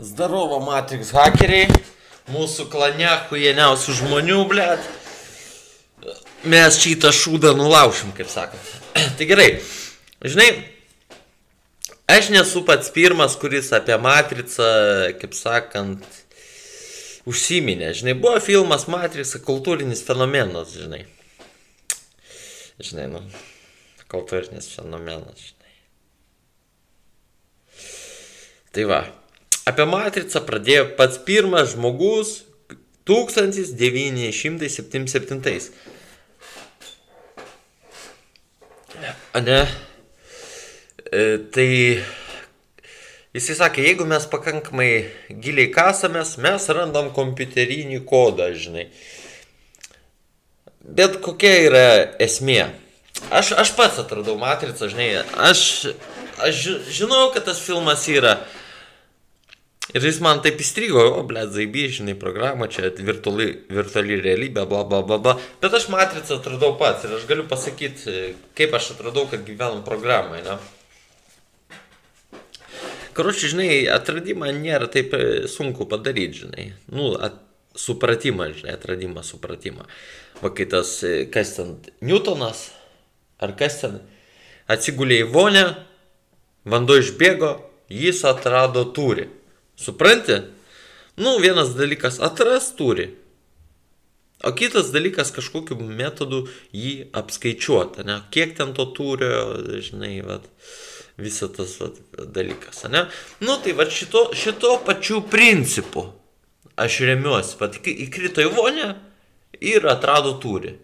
Zdarovo Matrix hakeriai, mūsų klane huijeniausių žmonių, blėt. Mes šitą šūdą nulaušim, kaip sakot. tai gerai, žinai, aš nesu pats pirmas, kuris apie Matricą, kaip sakant, užsiminė. Žinai, buvo filmas Matrica kultūrinis fenomenas, žinai. Žinai, nu, kultūrinis fenomenas, žinai. Tai va, Apie matricą pradėjo pats pirmas žmogus 1977. Ane? E, tai jisai sakė, jeigu mes pakankamai giliai kasamės, mes randam kompiuterinį kodą, žinai. Bet kokia yra esmė? Aš, aš pats atradau matricą, žinai, aš, aš žinau, kad tas filmas yra Ir jis man taip įstrigo, o, ble, zaiby, žinai, programą, čia virtuali, virtuali realybė, bla, bla, bla, bla. Bet aš matricą atradau pats ir aš galiu pasakyti, kaip aš atradau, kad gyvenam programai, ne? Karoči, žinai, atradimą nėra taip e, sunku padaryti, žinai. Nu, at, supratimą, žinai, atradimą, supratimą. Va, kai tas, e, kas ten, Newtonas, ar kas ten, atsigulė į vonę, vanduo išbėgo, jis atrado turi. Supranti? Nu, vienas dalykas atras turi, o kitas dalykas kažkokiu metodu jį apskaičiuoti, ne? Kiek ten to turio, žinai, vat, visas tas vat, dalykas, ne? Nu, tai va šito, šito pačiu principu aš remiuosi, pat įkrito į vonę ir atrado turi.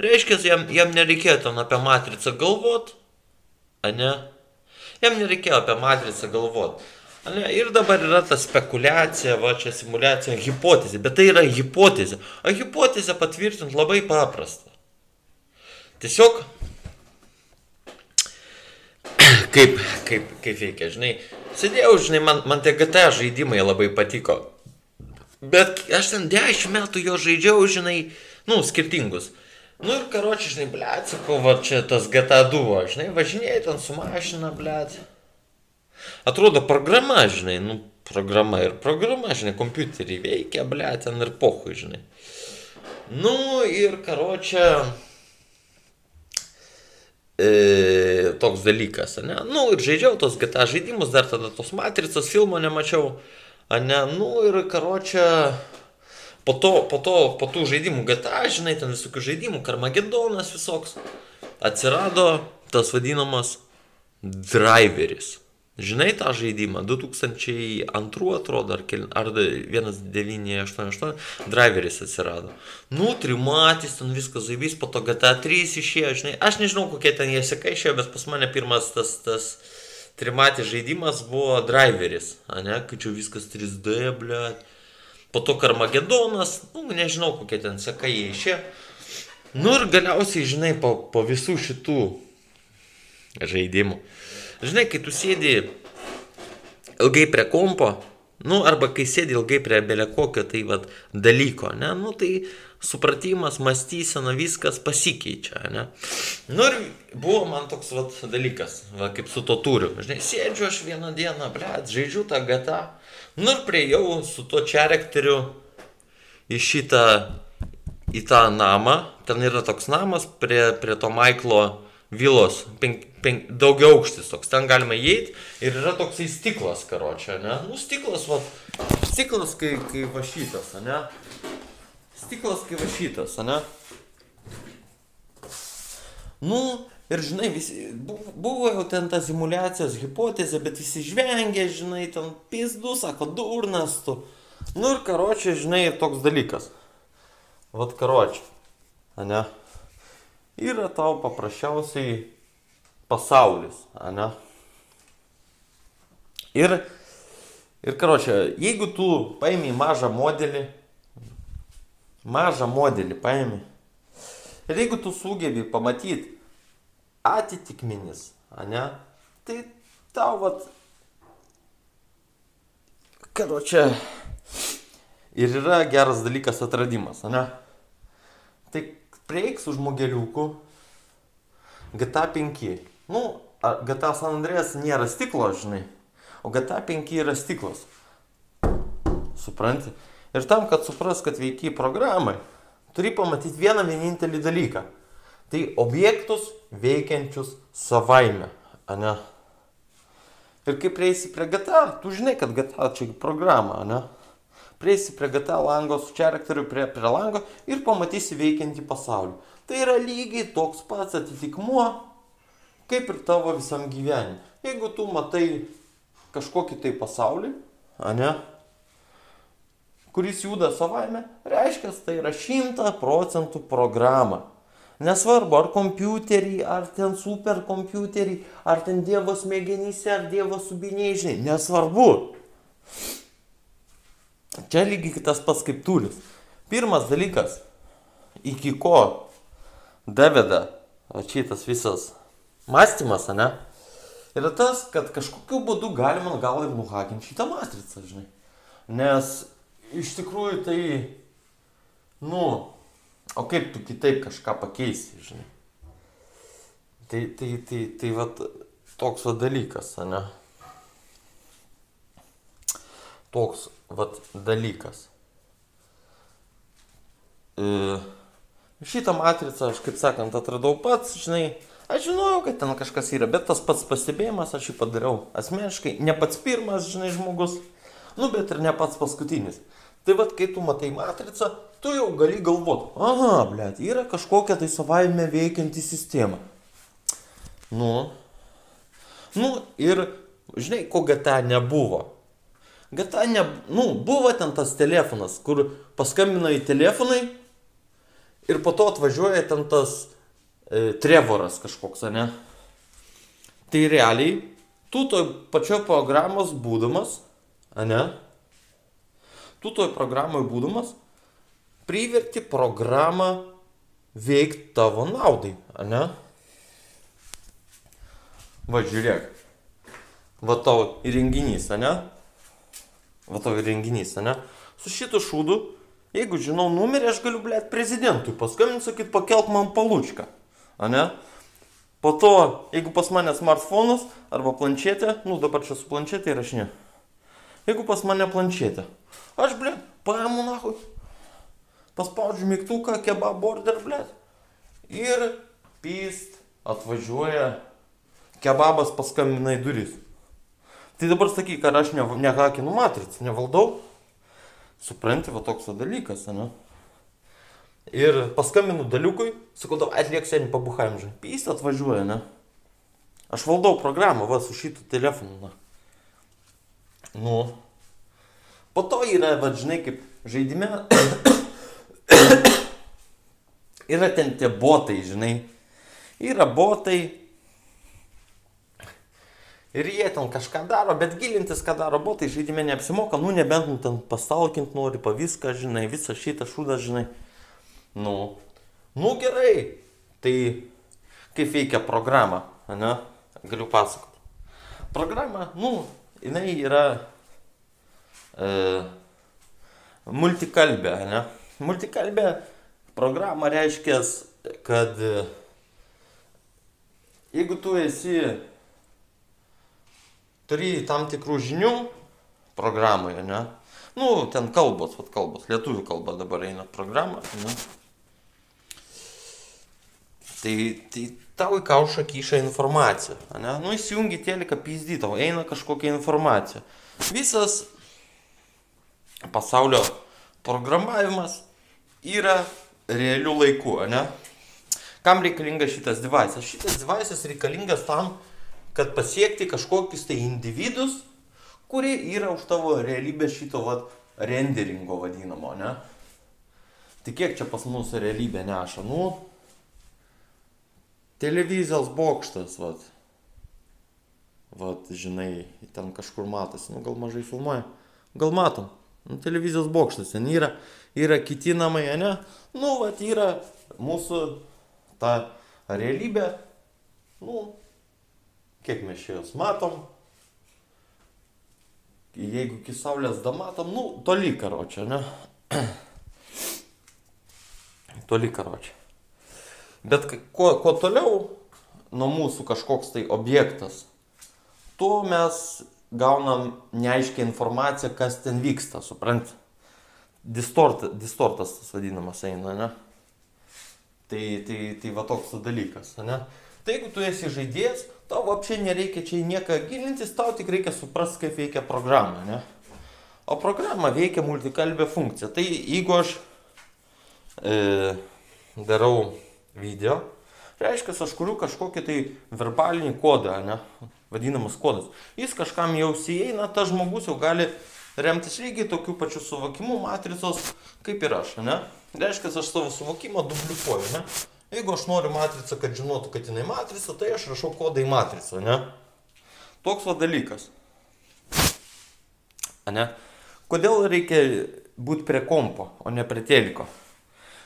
Reiškia, jam, jam nereikėjo ten apie matricą galvot, ne? Jam nereikėjo apie matricą galvot. Ne, ir dabar yra ta spekulacija, va čia simulacija, hipotezė, bet tai yra hipotezė. O hipotezę patvirtinti labai paprasta. Tiesiog, kaip, kaip, kaip veikia, žinai, sėdėjau, žinai, man, man tie GTA žaidimai labai patiko. Bet aš ten 10 metų jo žaidžiau, žinai, nu, skirtingus. Nu ir karočiui, žinai, blėt, sakau, va čia tas GTA 2, žinai, važinėjai ten su mašina, blėt. Atrodo programa, žinai, nu, programa ir programa, žinai, kompiuterį veikia, ble, ten ir pohui, žinai. Nu ir karočią e, toks dalykas, ne? Nu ir žaidžiau tos GTA žaidimus, dar tada tos matricos filmo nemačiau, ne? Nu ir karočią po to, po to, po tų žaidimų GTA, žinai, ten visokių žaidimų, Karmagedonas visoks, atsirado tas vadinamas driveris. Žinai tą žaidimą, 2002 atrodo, ar, kel, ar 1988 driveris atsirado. Nu, trimatis, ten viskas zaibys, po to GTA 3 išėjo, žinai, aš nežinau, kokie ten jie seka išėjo, bet pas mane pirmas tas, tas trimatis žaidimas buvo driveris, ne, kai čia viskas 3D, ble. Po to Karmagedonas, nu, nežinau, kokie ten seka jie išėjo. Nu ir galiausiai, žinai, po, po visų šitų žaidimų Žinai, kai tu sėdi ilgai prie kompo, nu, arba kai sėdi ilgai prie belė kokio tai vad dalyko, ne, nu, tai supratimas, mąstysena, viskas pasikeičia, ne. Nu ir buvo man toks vat dalykas, va, kaip su to turiu. Žinai, sėdžiu aš vieną dieną, blėt, žaidžiu tą gatą. Nu ir priejau su to čarekteriu į šitą, į tą namą. Ten yra toks namas prie, prie to Maiklo vilos, penk, penk, daugiau aukštis toks, ten galima įeiti ir yra toksai stiklas karočia, ne? Nu, stiklas, va, stiklas kai, kai vašytas, ne? Stiklas kai vašytas, ne? Nu, ir žinai, visi, buvo, jau ten ta simulacijos hipotezė, bet visi žvengė, žinai, ten pizdu, sako, durnas tu. Nu ir karočią, žinai, toks dalykas. Vat karočią, ne? Yra tau paprasčiausiai pasaulis, ne? Ir, ir karočią, jeigu tu paimi mažą modelį, mažą modelį paimi, ir jeigu tu sugebi pamatyti atitikmenis, ne, tai tau vat, karočią, ir yra geras dalykas atradimas, ne? Tai prieik su žmogeliuku GTA 5. Nu, GTA San Andrėjas nėra stiklo, žinai, o GTA 5 yra stiklas. supranti. Ir tam, kad supras, kad veikiai programai, turi pamatyti vieną vienintelį dalyką. Tai objektus veikiančius savaime, ne? Ir kai prieisi prie GTA, tu žinai, kad GTA čia programa, ne? Prieisi prie GTA lango su charakteriu prie, prie lango ir pamatysi veikiantį pasaulį. Tai yra lygiai toks pats atitikmuo, kaip ir tavo visam gyvenimui. Jeigu tu matai kažkokį tai pasaulį, ne? kuris juda savaime, reiškia, tai yra šimta procentų programa. Nesvarbu, ar kompiuterį, ar ten superkompiuterį, ar ten Dievo smegenyse, ar Dievo subiniai, žinai, nesvarbu. Čia lygiai tas pats kaip tulis. Pirmas dalykas, iki ko daveda šitas visas mąstymas, ne? Yra tas, kad kažkokiu būdu galima gal ir nuhakinti šitą matricą, žinai. Nes iš tikrųjų tai, nu, o kaip tu kitaip kažką pakeisi, žinai. Tai, tai, tai, tai va toks va dalykas, ne? Toks va dalykas. E, šitą matricą aš, kaip sakant, atradau pats, žinai, aš žinojau, kad ten kažkas yra, bet tas pats pastebėjimas aš jį padariau asmeniškai, ne pats pirmas, žinai, žmogus, nu, bet ir ne pats paskutinis. Tai vad, kai tu matai matricą, tu jau gali galvot, aha, blėt, yra kažkokia tai savaime veikianti sistema. Nu, nu ir, žinai, ko GTA nebuvo. GTA ne, nu, buvo ten tas telefonas, kur paskambina į telefonai ir po to atvažiuoja ten tas e, trevoras kažkoks, ne? Tai realiai, tu toj pačioj programos būdamas, ne? tu toj programai būdamas priverti programą veikti tavo naudai, ne? Va, žiūrėk. Va tavo įrenginys, ne? Va tavo įrenginys, ne? Su šitu šūdu, jeigu žinau numerį, aš galiu, blėt, prezidentui paskambinti, sakyt, pakelk man palučką, ne? Po to, jeigu pas mane smartphone'as arba planšetė, nu dabar čia su planšetė įrašinė. Jeigu pas mane planšetė, Aš, ble, paimu nahui. Paspaudžiu mygtuką, kebab order, ble. Ir pyst atvažiuoja. Kebabas paskambina į duris. Tai dabar sakyk, ar aš ne, nehakinu matricą, nevaldau. Supranti, va toks dalykas, ne? Ir paskambinu daliukui, sakau, davai atliek seniai pabuhaim, žinai. Pyst atvažiuoja, ne? Aš valdau programą, va, su šitų telefonu, na. Nu, Po to yra, va, žinai, kaip žaidime. yra ten tie botai, žinai. Yra botai. Ir jie ten kažką daro, bet gilintis, ką daro botai, žaidime neapsimoka, nu nebent nu, ten pastalkint nori, pa viską, žinai, visą šitą šūdą, žinai. Nu, nu gerai. Tai kaip veikia programa, ne? Galiu pasakoti. Programa, nu, jinai yra e, multikalbę, ne? Multikalbę programą reiškia, kad e, jeigu tu esi, turi tam tikrų žinių programoje, ne? Nu, ten kalbos, vat kalbos, lietuvių kalba dabar eina programa, ne? Tai, tai tau į kaušą kyša informacija, ne? Nu, įsijungi teliką pizdy, tau eina kažkokia informacija. Visas pasaulio programavimas yra realių laikų, ne? Kam reikalingas šitas devices? Šitas devices reikalingas tam, kad pasiekti kažkokius tai individus, kurie yra už tavo realybės šito vat, renderingo vadinamo, ne? Tai kiek čia pas mus realybė neša? Nu, televizijos bokštas, vat. Vat, žinai, ten kažkur matosi, nu gal mažai filmuoja. Gal matom. Nu, televizijos bokštas ten yra, yra kiti namai, ne? Nu, vat yra mūsų ta realybė, nu, kiek mes čia jos matom, jeigu iki saulės da matom, nu, toli karočią, ne? toli karočią. Bet kuo, kuo toliau nuo mūsų kažkoks tai objektas, tuo mes gaunam neaiškę informaciją, kas ten vyksta, suprant. Distort, distortas tas vadinamas eina, ne? Tai, tai, tai va toks dalykas, ne? Tai jeigu tu esi žaidėjas, tau apšiai nereikia čia į nieką gilintis, tau tik reikia suprasti, kaip veikia programa, ne? O programa veikia multikalbė funkcija. Tai jeigu aš e, darau video, reiškia, aš kuriu kažkokį tai verbalinį kodą, ne? vadinamas kodas. Jis kažkam jau įeina, tas žmogus jau gali remtis lygiai tokiu pačiu suvokimu matricos, kaip ir aš. Ne? Reiškia, aš savo suvokimą duplikuoju. Ne? Jeigu aš noriu matricą, kad žinotų, kad jinai matrica, tai aš rašau kodą į matricą. Ne? Toks va dalykas. Ne? Kodėl reikia būti prie kompo, o ne prie teliko?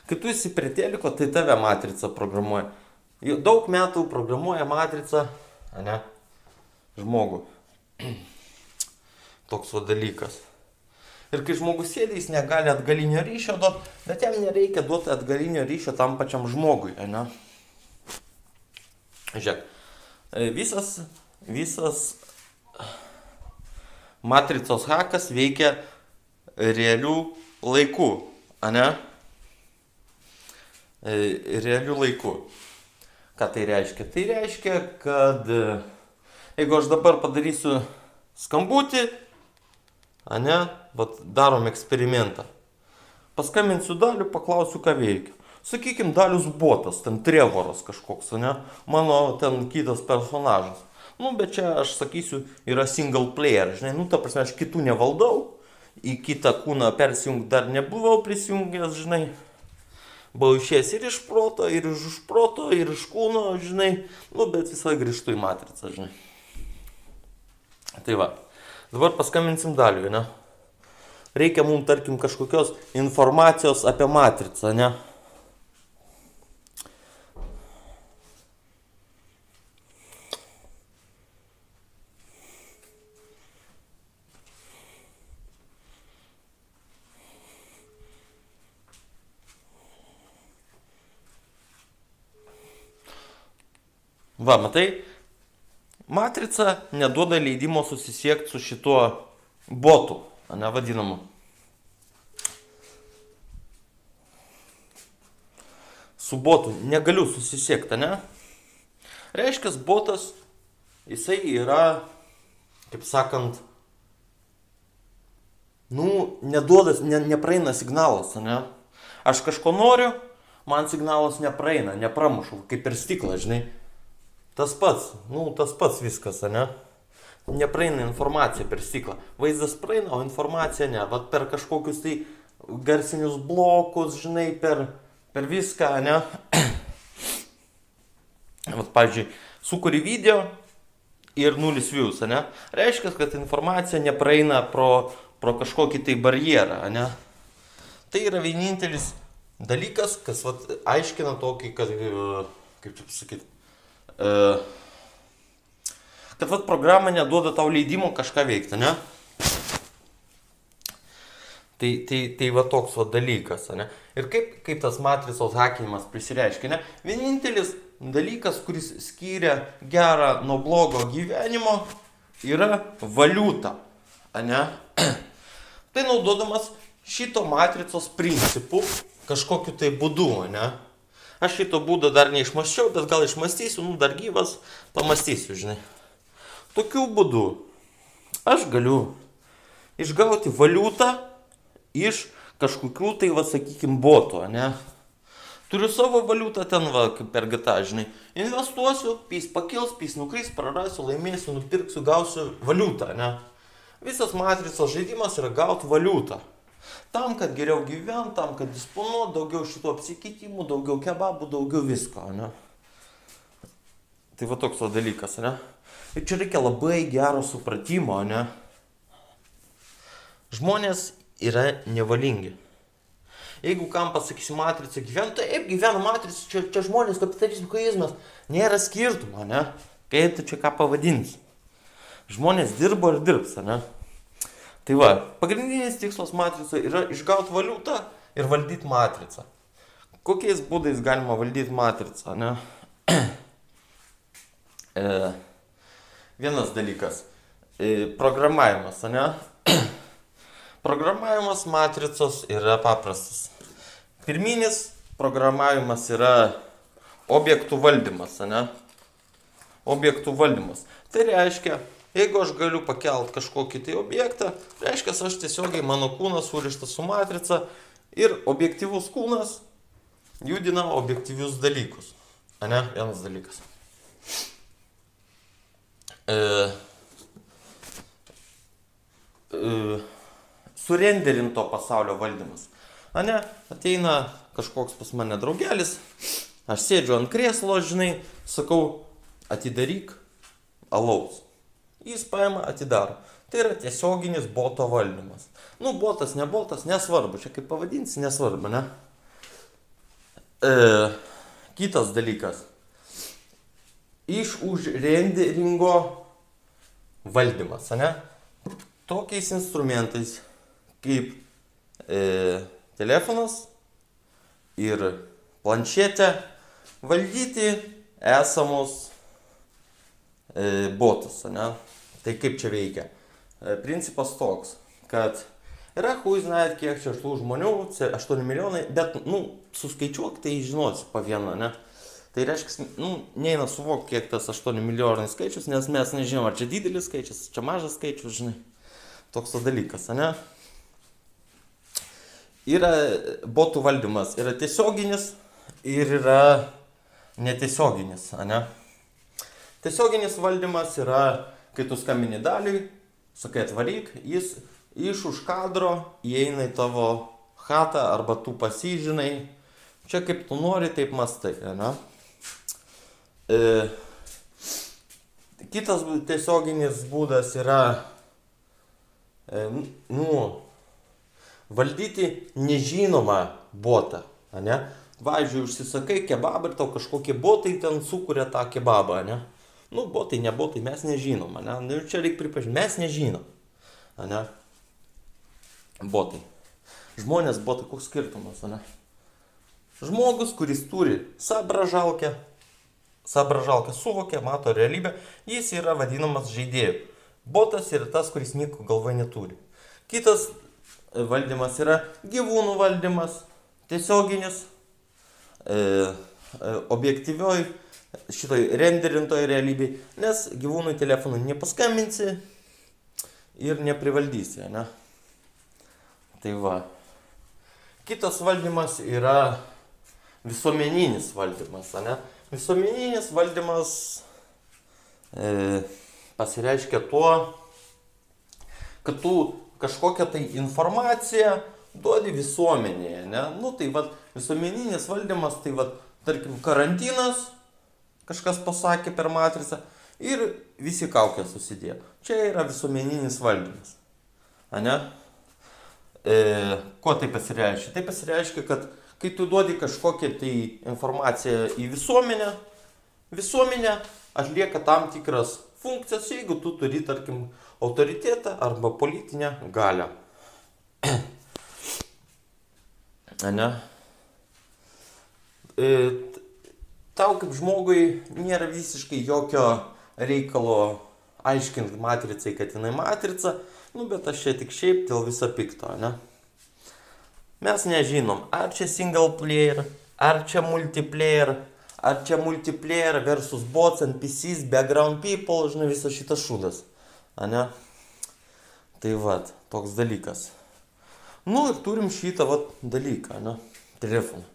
Kai tu esi prie teliko, tai tave matrica programuoja. Jau daug metų programuoja matrica, ne, žmogų. Toks va dalykas. Ir kai žmogus sėdi, jis negali atgalinio ryšio duoti, bet jam nereikia duoti atgalinio ryšio tam pačiam žmogui, ne? Žiūrėk, visas, visas matricos hakas veikia realių laikų, ne? Realių laikų. Ką tai reiškia? Tai reiškia, kad jeigu aš dabar padarysiu skambutį, ane, vat darom eksperimentą. Paskambinsiu daliu, paklausiu, ką veikia. Sakykime, dalius botas, ten trevoras kažkoks, ne, mano ten kitas personažas. Nu, bet čia aš sakysiu, yra single player, žinai, nu, ta prasme, aš kitų nevaldau, į kitą kūną persijungti dar nebuvau prisijungęs, žinai, buvau išėjęs ir iš proto, ir iš už proto, ir iš kūno, žinai, nu, bet visą grįžtu į matricą, žinai. Tai va, dabar paskambinsim daliui, ne? Reikia mums, tarkim, kažkokios informacijos apie matricą, ne? Va, matai, matrica neduoda leidimo susisiekti su šituo botu, ne vadinamu. Su botu negaliu susisiekti, ne? Reiškia, botas, jisai yra, kaip sakant, nu, neduodas, ne, nepraeina signalas, ne? Aš kažko noriu, man signalas nepraeina, nepramušu, kaip ir stiklas, žinai. Tas pats, nu, tas pats viskas, ne? Nepraeina informacija per stiklą. Vaizdas praeina, o informacija ne. Vat per kažkokius tai garsinius blokus, žinai, per, per viską, ne? Vat, pavyzdžiui, sukuri video ir nulis views, ne? Reiškia, kad informacija nepraeina pro, pro kažkokį tai barjerą, ne? Tai yra vienintelis dalykas, kas vat, aiškina tokį, kad, kaip čia pasakyti, kad vat programa neduoda tau leidimo kažką veikti, ne? Tai, tai, tai va toks va dalykas, ne? Ir kaip, kaip tas matricos hakinimas prisireiškia, ne? Vienintelis dalykas, kuris skiria gerą nuo blogo gyvenimo, yra valiuta, ne? Tai naudodamas šito matricos principų kažkokiu tai būdu, ne? Aš šito būdo dar neišmaščiau, bet gal išmastysiu, nu dar gyvas, pamastysiu, žinai. Tokiu būdu aš galiu išgauti valiutą iš kažkokių tai, va, sakykim, boto, ne? Turiu savo valiutą ten, va, kaip per GTA, žinai. Investuosiu, pys pakils, pys nukris, prarasiu, laimėsiu, nupirksiu, gausiu valiutą, ne? Visas matricos žaidimas yra gauti valiutą. Tam, kad geriau gyvent, tam, kad disponuot, daugiau šitų apsikeitimų, daugiau kebabų, daugiau visko, ne? Tai va toks va dalykas, ne? Ir čia reikia labai gero supratimo, ne? Žmonės yra nevalingi. Jeigu kam pasakysi matricą gyventi, taip gyvena matrica, čia, čia žmonės, kapitalizmas, koizmas, nėra skirtumo, ne? Kai tu čia ką pavadinsi. Žmonės dirbo ir dirbs, ne? Tai va, pagrindinis tikslas matricoje yra išgauti valiutą ir valdyti matricą. Kokiais būdais galima valdyti matricą, ne? e, vienas dalykas. e, programavimas, ne? Programavimas matricos yra paprastas. Pirminis programavimas yra objektų valdymas, ne? Objektų valdymas. Tai reiškia, jeigu aš galiu pakelt kažkokį tai objektą, reiškia, aš tiesiogiai mano kūnas surištas su matrica ir objektyvus kūnas judina objektyvius dalykus. Ane? Vienas dalykas. E, e, surenderinto pasaulio valdymas. Ane, ateina kažkoks pas mane draugelis, aš sėdžiu ant krėslo, žinai, sakau, atidaryk alaus. Jis paima, atidaro. Tai yra tiesioginis boto valdymas. Nu, botas, ne botas, nesvarbu, čia kaip pavadinsi, nesvarbu, ne? E, kitas dalykas. Iš už renderingo valdymas, ne? Tokiais instrumentais kaip e, telefonas ir planšetė valdyti esamus e, botus, ne? Tai kaip čia veikia? E, principas toks, kad yra, hui žinai, kiek čia tų žmonių, 8 milijonai, bet, nu, suskaičiuok, tai žinosi po vieną, ne? Tai reiškia, nu, neina suvokti, kiek tas 8 milijonai skaičius, nes mes nežinom, ar čia didelis skaičius, čia mažas skaičius, žinai. Toks tas dalykas, ne? Yra botų valdymas, yra tiesioginis ir yra netiesioginis, ne? Tiesioginis valdymas yra, kai tu skambini daliui, sakai atvaryk, jis iš už kadro įeina į tavo chatą arba tu pasižinai. Čia kaip tu nori, taip mastai, ne? E, kitas tiesioginis būdas yra, e, nu, valdyti nežinomą botą, ne? Važiuoju, užsisakai kebabą ir tau kažkokie botai ten sukuria tą kebabą, ne? Nu, botai, ne botai, mes nežinom, ne? Nu, čia reikia pripažinti, mes nežinom, ne? Botai. Žmonės botai, koks skirtumas, ne? Žmogus, kuris turi sabražalkę, sabražalkę suvokia, mato realybę, jis yra vadinamas žaidėju. Botas yra tas, kuris nieko galvoje neturi. Kitas valdymas yra gyvūnų valdymas, tiesioginis, e, e, objektyvioj, šitoj renderintoj realybėj, nes gyvūnui telefonu nepaskambinsi ir neprivaldysi, ne? Tai va. Kitas valdymas yra visuomeninis valdymas, ne? Visuomeninis valdymas e, pasireiškia tuo, kad tu kažkokią tai informaciją duodi visuomenėje, ne? Nu tai vad, visuomeninis valdymas, tai vad, tarkim, karantinas, kažkas pasakė per matricą ir visi kaukės susidėjo. Čia yra visuomeninis valdymas. Ane? E, kuo tai pasireiškia? Tai pasireiškia, kad kai tu duodi kažkokią tai informaciją į visuomenę, visuomenė atlieka tam tikras funkcijas, jeigu tu turi, tarkim, autoritetą arba politinę galę. Ane? E, tau kaip žmogui nėra visiškai jokio reikalo aiškinti matricai, kad jinai matrica, nu bet aš čia tik šiaip dėl viso pikto, ne? Mes nežinom, ar čia single player, ar čia multiplayer, ar čia multiplayer versus bots, NPCs, background people, žinai, visas šitas šūdas, ne? Tai vad, toks dalykas. Nu ir turim šitą vat dalyką, ne? Telefoną.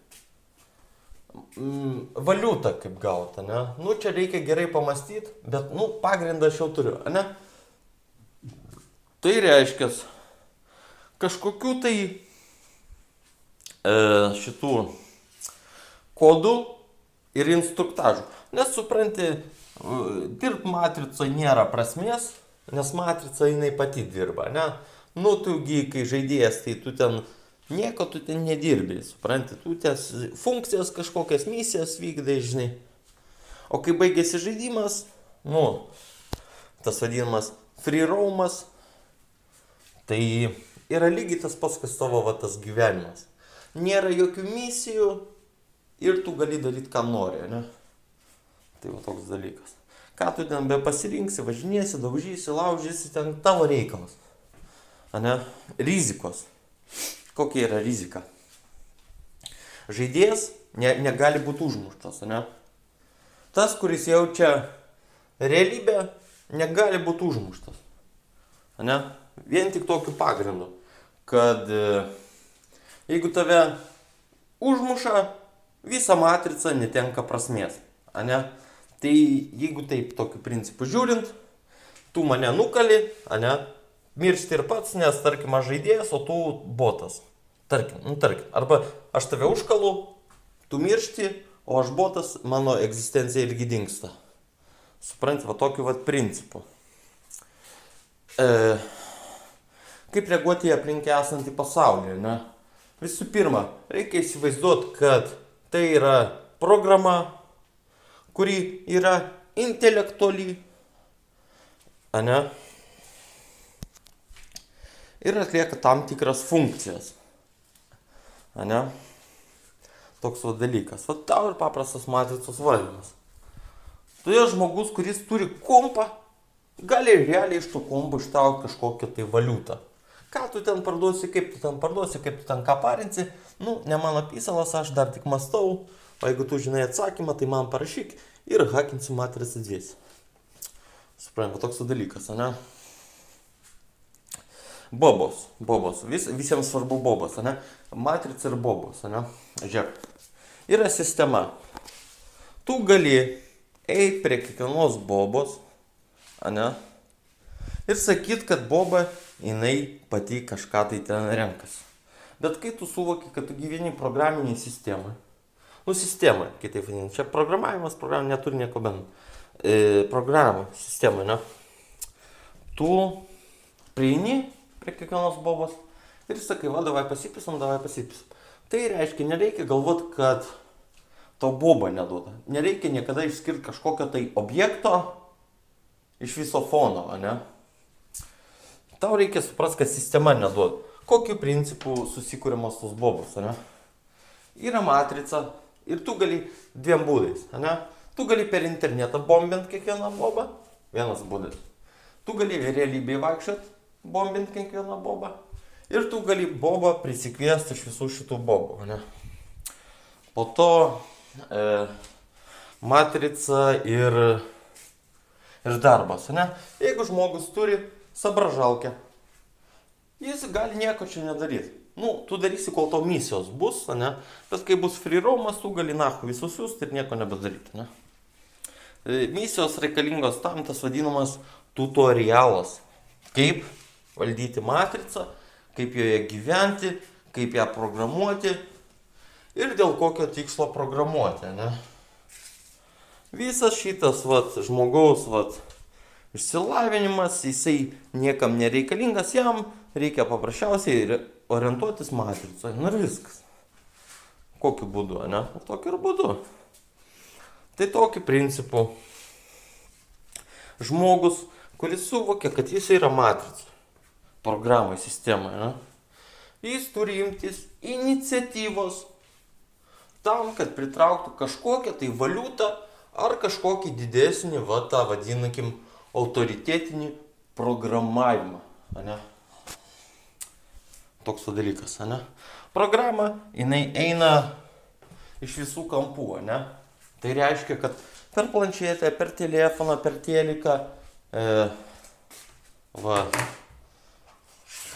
Mm, valiutą kaip gauti, ne? Nu, čia reikia gerai pamastyti, bet, nu, pagrindą aš jau turiu, ne? Tai reiškia, kažkokių tai e, šitų kodų ir instruktažų. Nes supranti, dirbti matricoje nėra prasmės, nes matrica jinai pati dirba, ne? Nu, tugi, kai žaidėjas, tai tu ten Nieko tu ten nedirbi, supranti, tu ties funkcijas kažkokias misijas vykdai, žinai. O kai baigėsi žaidimas, nu, tas vadinamas free roamas, tai yra lygiai tas pats, kas tavo va, tas gyvenimas. Nėra jokių misijų ir tu gali daryti, ką nori, ne? Tai va toks dalykas. Ką tu ten be pasirinksi, važinėsi, daužysi, laužysi, ten tavo reikalas. Ane? Rizikos. Kokia yra rizika? Žaidėjas ne, negali būti užmuštas, ne? Tas, kuris jaučia realybę, negali būti užmuštas. Ne? Vien tik tokiu pagrindu, kad e, jeigu tave užmuša, visa matrica netenka prasmės. Ne? Tai jeigu taip tokiu principu žiūrint, tu mane nukali, ne? Miršti ir pats, nes tarkim aš žaidėjas, o tu botas. Tarkim, nu tarkim. Arba aš tave užkalu, tu miršti, o aš botas, mano egzistencija irgi dinksta. Suprantate, va tokiu va principu. E, kaip reaguoti į aplinkę esantį pasaulį, ne? Visų pirma, reikia įsivaizduoti, kad tai yra programa, kuri yra intelektuali, ne? Ir atlieka tam tikras funkcijas. Ne? Toks va dalykas. O tau ir paprastas matricos valdymas. Todėl žmogus, kuris turi kompą, gali realiai iš to kompo ištraukti kažkokią tai valiutą. Ką tu ten parduosi, kaip tu ten parduosi, kaip tu ten ką parinsi, nu, ne mano pysalas, aš dar tik mastau, o jeigu tu žinai atsakymą, tai man parašyk ir hakinsi matricą dviesi. Suprantu, toks dalykas, ne? Bobos, bobos, Vis, visiems svarbu bobos, ne? Matrica ir bobos, ne? Žiūrėk, yra sistema. Tu gali eiti prie kiekvienos bobos, ne? Ir sakyt, kad boba, jinai pati kažką tai ten renkasi. Bet kai tu suvoki, kad tu gyveni programiniai sistemai, nu sistemai, kitaip vadinant, čia programavimas, programa neturi nieko bendro. E, programų sistemai, ne? Tu prieini prie kiekvienos bobos ir sakai, va, davai pasipisam, davai pasipisam. Tai reiškia, nereikia galvoti, kad to boba neduoda. Nereikia niekada išskirti kažkokio tai objekto iš viso fono, ne? Tau reikia suprasti, kad sistema neduoda. Kokiu principu susikūrimas tos bobos, ne? Yra matrica ir tu gali dviem būdais, ne? Tu gali per internetą bombint kiekvieną bobą, vienas būdas. Tu gali realybėje vaikščiot, bombint kiekvieną bobą. Ir tu gali bobą prisikviesti iš visų šitų bobų. Ne? Po to e, matrica ir, ir darbas. Ne? Jeigu žmogus turi sabražalkę, jis gali nieko čia nedaryti. Nu, tu darysi, kol to misijos bus, ne? Bet kai bus free roamas, tu gali nahu visus siūsti ir nieko nebedaryti, ne? E, misijos reikalingos tam, tas vadinamas tutorialas. Kaip valdyti matricą, kaip joje gyventi, kaip ją programuoti ir dėl kokio tikslo programuoti. Ne? Visas šitas vat, žmogaus vat, išsilavinimas, jisai niekam nereikalingas, jam reikia paprasčiausiai orientuotis matricoje. Nu ir viskas. Kokiu būdu, ne? Tokiu ir būdu. Tai tokiu principu žmogus, kuris suvokia, kad jis yra matrica programai, sistemoje. Ne? Jis turi imtis iniciatyvos tam, kad pritrauktų kažkokią tai valiutą ar kažkokį didesnį, va tą vadinakim, autoritetinį programavimą. Ne? Toks dalykas, ne? Programa, jinai eina iš visų kampų, ne? Tai reiškia, kad per planšetę, per telefoną, per teliką, e, va,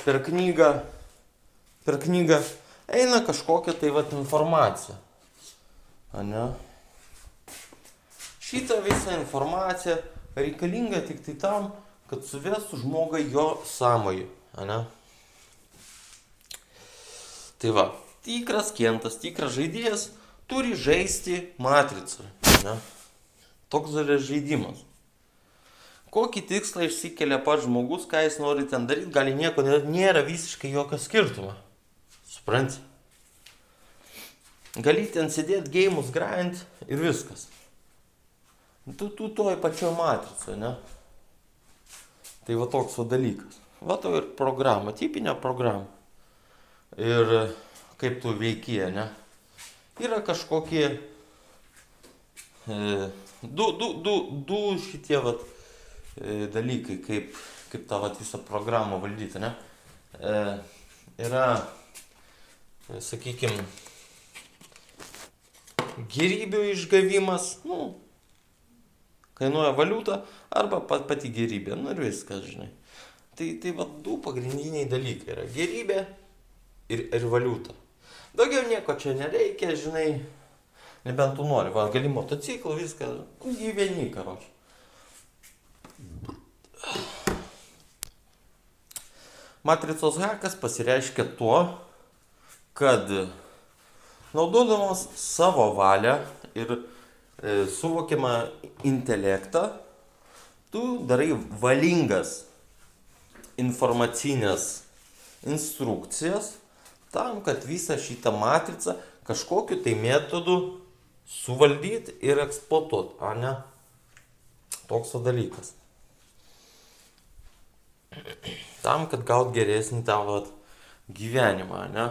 per knygą, per knygą eina kažkokia tai vat informacija. Ane? Šitą visą informaciją reikalinga tik tai tam, kad suvestų žmogą jo sąmojų. Ane? Tai va, tikras kentas, tikras žaidėjas turi žaisti matricą. Ne? Toks yra žaidimas kokį tikslą išsikelia pats žmogus, ką jis nori ten daryti, gali nieko, nėra visiškai jokio skirtumo. Supranti? Gali ten sėdėti, gėjimus grind ir viskas. Tu, tu toj pačioj matricoje, ne? Tai va toks va dalykas. Va to ir programa, tipinė programa. Ir kaip tu veikie, ne? Yra kažkokie e, du, du, du, du šitie vat, dalykai, kaip, kaip tą vat, visą programą valdyti, ne? E, yra, e, sakykime, gerybių išgavimas, nu, kainuoja valiutą arba pat, pati gerybė, nu ir viskas, žinai. Tai, tai va, du pagrindiniai dalykai yra gerybė ir, ir valiuta. Daugiau nieko čia nereikia, žinai, nebent tu nori, va, gali motociklų, viską, gyveni, karoči. Matricos hakas pasireiškia tuo, kad naudodamas savo valią ir e, suvokiamą intelektą, tu darai valingas informacinės instrukcijas tam, kad visą šitą matricą kažkokiu tai metodu suvaldyti ir eksploatuoti, o ne toks dalykas. Tam, kad gaut geresnį tavo gyvenimą, ne?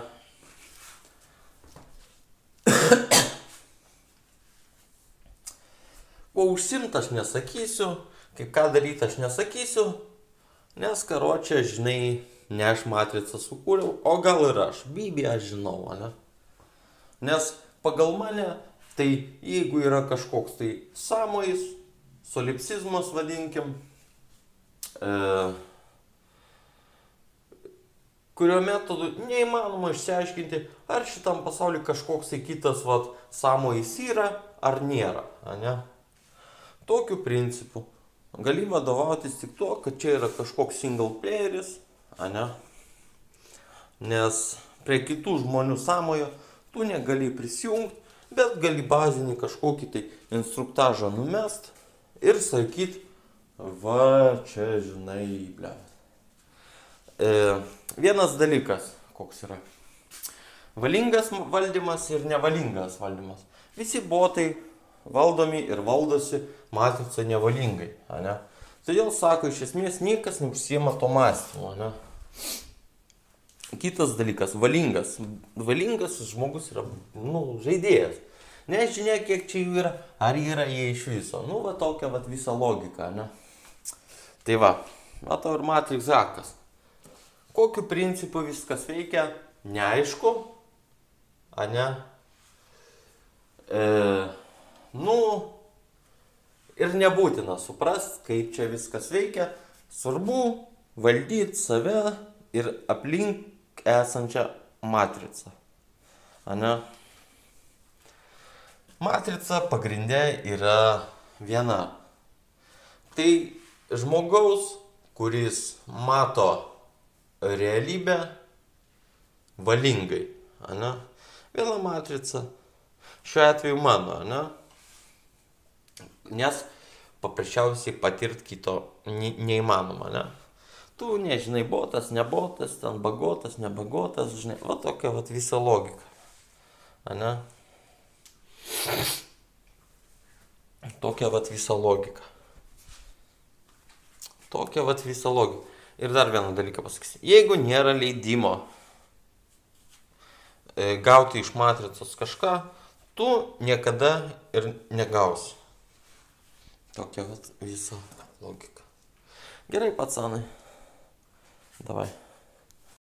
Kuo užsimt aš nesakysiu, kaip ką daryti aš nesakysiu, nes karočią, žinai, ne aš matricą sukūriau, o gal ir aš, aš žinau, ne? Nes pagal mane, tai jeigu yra kažkoks tai samojais, solipsizmas vadinkim, e, kurio metodu neįmanoma išsiaiškinti, ar šitam pasauliu kažkoks tai kitas vat, samojais yra ar nėra, ne? Tokiu principu gali vadovautis tik tuo, kad čia yra kažkoks single playeris, ne? Nes prie kitų žmonių samojo tu negali prisijungti, bet gali bazinį kažkokį tai instruktažą numest ir sakyt, va čia žinai, ble. E, vienas dalykas, koks yra. Valingas valdymas ir nevalingas valdymas. Visi botai valdomi ir valdosi matrica nevalingai. Ne? Todėl sako, iš esmės niekas neužsiema to mąstymo. Ne? Kitas dalykas, valingas. Valingas žmogus yra nu, žaidėjas. Nežinia, kiek čia jų yra, ar yra jie iš viso. Nu, va tokia va visa logika, ne? Tai va, matau ir Matrix Zakas. Kokiu principu viskas veikia, neaišku, a ne? E, nu, ir nebūtina suprast, kaip čia viskas veikia. Svarbu valdyti save ir aplink esančią matricą. Ane? Matrica pagrindė yra viena. Tai žmogaus, kuris mato realybę valingai. Ane? Viena matrica. Šiuo atveju mano, ne? nes paprasčiausiai patirt kito neįmanoma, ne? Tu nežinai, botas, nebotas, ten bagotas, nebagotas, žinai, va tokia va visa logika. Ane? Tokia va visa logika. Tokia va visa logika. Ir dar vieną dalyką pasakysiu. Jeigu nėra leidimo e, gauti iš matricos kažką, tu niekada ir negausi. Tokia vat visa logika. Gerai, pacanai. Давай.